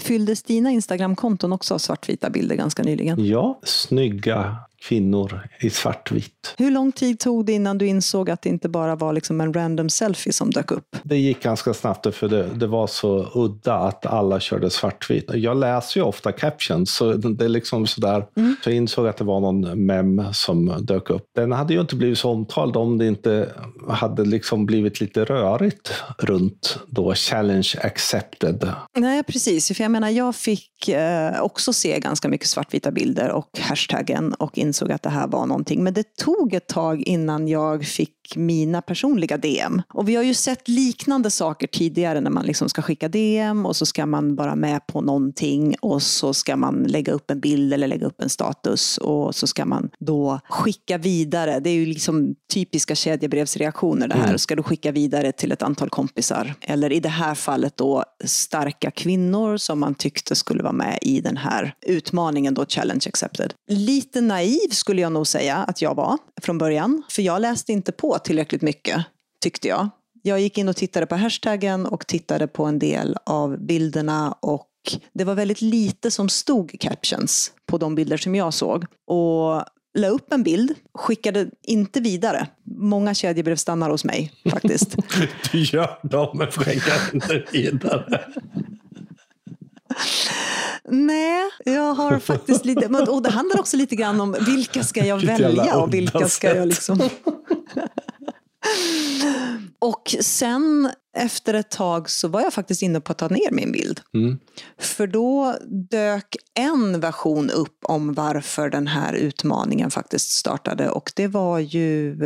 Fylldes dina Instagramkonton också av svartvita bilder ganska nyligen? Ja, snygga kvinnor i svartvitt. Hur lång tid tog det innan du insåg att det inte bara var liksom en random selfie som dök upp? Det gick ganska snabbt för det, det var så udda att alla körde svartvitt. Jag läser ju ofta captions så det är liksom sådär. Mm. Så jag insåg att det var någon mem som dök upp. Den hade ju inte blivit så omtalad om det inte hade liksom blivit lite rörigt runt då challenge accepted. Nej, precis. För jag menar, jag fick eh, också se ganska mycket svartvita bilder och hashtaggen och insåg att det här var någonting. Men det tog ett tag innan jag fick mina personliga DM. Och vi har ju sett liknande saker tidigare när man liksom ska skicka DM och så ska man vara med på någonting och så ska man lägga upp en bild eller lägga upp en status och så ska man då skicka vidare. Det är ju liksom typiska kedjebrevsreaktioner det här. Mm. Ska du skicka vidare till ett antal kompisar? Eller i det här fallet då starka kvinnor som man tyckte skulle vara med i den här utmaningen då Challenge Accepted. Lite naiv skulle jag nog säga att jag var från början. För jag läste inte på tillräckligt mycket, tyckte jag. Jag gick in och tittade på hashtaggen och tittade på en del av bilderna och det var väldigt lite som stod captions på de bilder som jag såg. Och la upp en bild, skickade inte vidare. Många kedjebrev stannar hos mig faktiskt. (laughs) du gör dem men skickar inte vidare. (laughs) Nej, jag har faktiskt lite, och det handlar också lite grann om vilka ska jag välja och vilka ska jag liksom... (laughs) Och sen efter ett tag så var jag faktiskt inne på att ta ner min bild. Mm. För då dök en version upp om varför den här utmaningen faktiskt startade och det var ju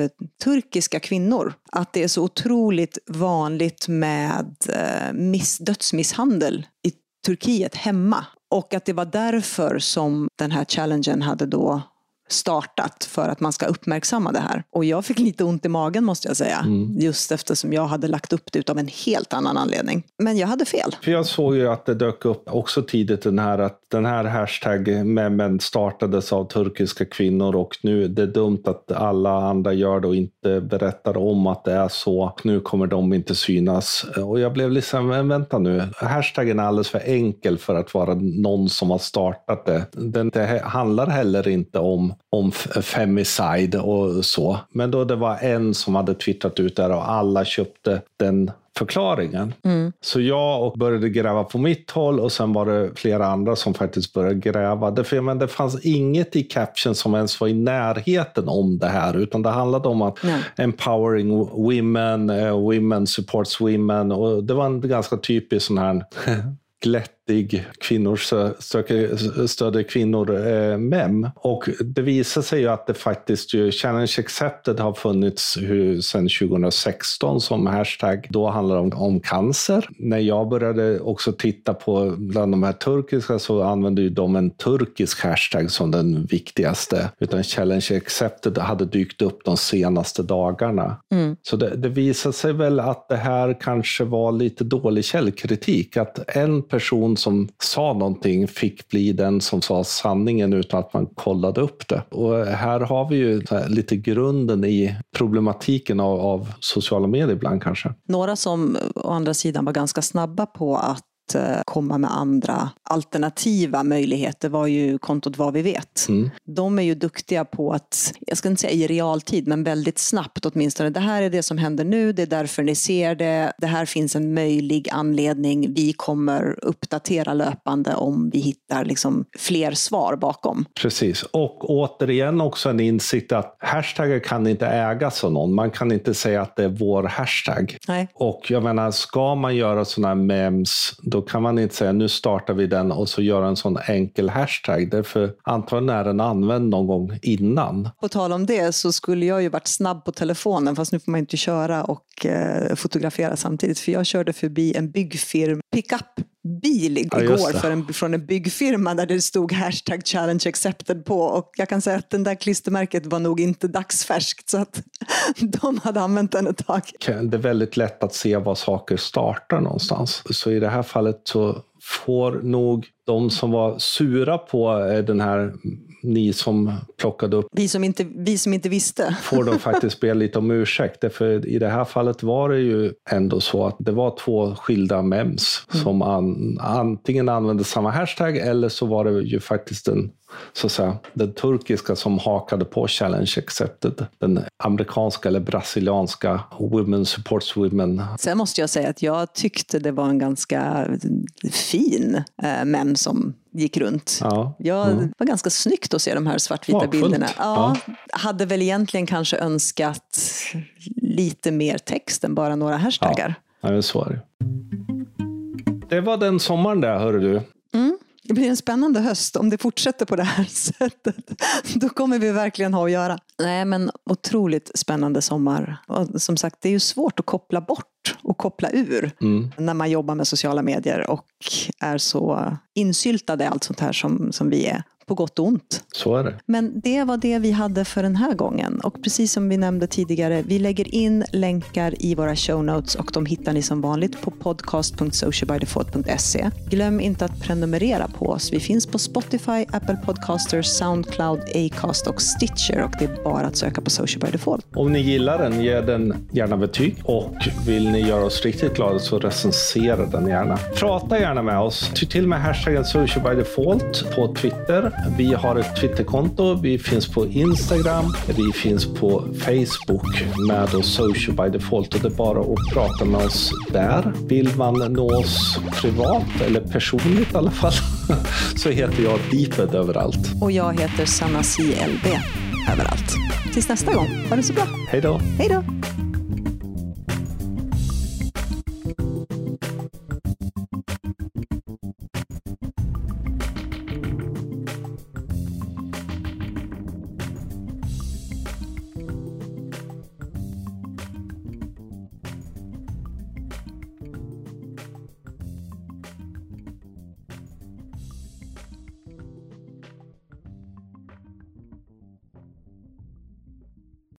turkiska kvinnor. Att det är så otroligt vanligt med eh, miss, dödsmisshandel i Turkiet hemma. Och att det var därför som den här challengen hade då startat för att man ska uppmärksamma det här. Och jag fick lite ont i magen måste jag säga. Mm. Just eftersom jag hade lagt upp det av en helt annan anledning. Men jag hade fel. För jag såg ju att det dök upp också tidigt den här att den här hashtag memmen startades av turkiska kvinnor och nu det är dumt att alla andra gör det och inte berättar om att det är så. Nu kommer de inte synas. Och jag blev liksom, men vänta nu, hashtaggen är alldeles för enkel för att vara någon som har startat det. Den det handlar heller inte om om femicide och så. Men då det var en som hade twittrat ut det och alla köpte den förklaringen. Mm. Så jag började gräva på mitt håll och sen var det flera andra som faktiskt började gräva. Därför, men det fanns inget i caption som ens var i närheten om det här, utan det handlade om att Nej. empowering women, uh, women supports women och det var en ganska typisk sån här (laughs) glätt fattig kvinnor stöder kvinnor eh, MEM. Och det visar sig ju att det faktiskt ju, Challenge Accepted har funnits sedan 2016 som hashtag. Då handlar det om, om cancer. När jag började också titta på bland de här turkiska så använde ju de en turkisk hashtag som den viktigaste. Utan Challenge Accepted hade dykt upp de senaste dagarna. Mm. Så det, det visar sig väl att det här kanske var lite dålig källkritik. Att en person som sa någonting fick bli den som sa sanningen utan att man kollade upp det. Och här har vi ju lite grunden i problematiken av, av sociala medier ibland kanske. Några som å andra sidan var ganska snabba på att Eh, komma med andra alternativa möjligheter var ju kontot Vad vi vet. Mm. De är ju duktiga på att, jag ska inte säga i realtid, men väldigt snabbt åtminstone. Det här är det som händer nu, det är därför ni ser det. Det här finns en möjlig anledning. Vi kommer uppdatera löpande om vi hittar liksom fler svar bakom. Precis, och återigen också en insikt att hashtaggar kan inte ägas av någon. Man kan inte säga att det är vår hashtag. Nej. Och jag menar, ska man göra sådana här memes, då kan man inte säga nu startar vi den och så göra en sån enkel hashtag. Därför antagligen är den använd någon gång innan. På tal om det så skulle jag ju varit snabb på telefonen fast nu får man inte köra och eh, fotografera samtidigt. För jag körde förbi en byggfirm pickup bil igår ja, en, från en byggfirma där det stod hashtag challenge accepted på och jag kan säga att den där klistermärket var nog inte dagsfärskt så att (laughs) de hade använt den ett tag. Det är väldigt lätt att se var saker startar någonstans. Så i det här fallet så får nog de som var sura på eh, den här ni som plockade upp. Vi som inte, vi som inte visste. får de faktiskt be lite om ursäkt. För i det här fallet var det ju ändå så att det var två skilda mems mm. som an, antingen använde samma hashtag eller så var det ju faktiskt den så att säga, den turkiska som hakade på Challenge Accepted. Den amerikanska eller brasilianska Women Supports Women. Sen måste jag säga att jag tyckte det var en ganska fin eh, män som gick runt. Ja. Jag, mm. Det var ganska snyggt att se de här svartvita Vakfullt. bilderna. Ja, ja. Hade väl egentligen kanske önskat lite mer text än bara några hashtaggar. Ja, så är det. Det var den sommaren där, hörru du. Mm. Det blir en spännande höst om det fortsätter på det här (laughs) sättet. Då kommer vi verkligen ha att göra. Nej, men otroligt spännande sommar. Och som sagt, det är ju svårt att koppla bort och koppla ur mm. när man jobbar med sociala medier och är så insyltade i allt sånt här som, som vi är på gott och ont. Så är det. Men det var det vi hade för den här gången. Och precis som vi nämnde tidigare, vi lägger in länkar i våra show notes och de hittar ni som vanligt på podcast.socialbydefault.se. Glöm inte att prenumerera på oss. Vi finns på Spotify, Apple Podcasters, Soundcloud, Acast och Stitcher och det är bara att söka på Social by Default. Om ni gillar den, ge den gärna betyg och vill ni göra oss riktigt glada så recensera den gärna. Prata gärna med oss. Ty till med hashtaggen Social by Default på Twitter vi har ett Twitterkonto, vi finns på Instagram, vi finns på Facebook med oss Social by Default och det är bara att prata med oss där. Vill man nå oss privat eller personligt i alla fall (laughs) så heter jag Deeped överallt. Och jag heter Sanna CLB överallt. Tills nästa gång, ha det så bra. Hej då. Hej då.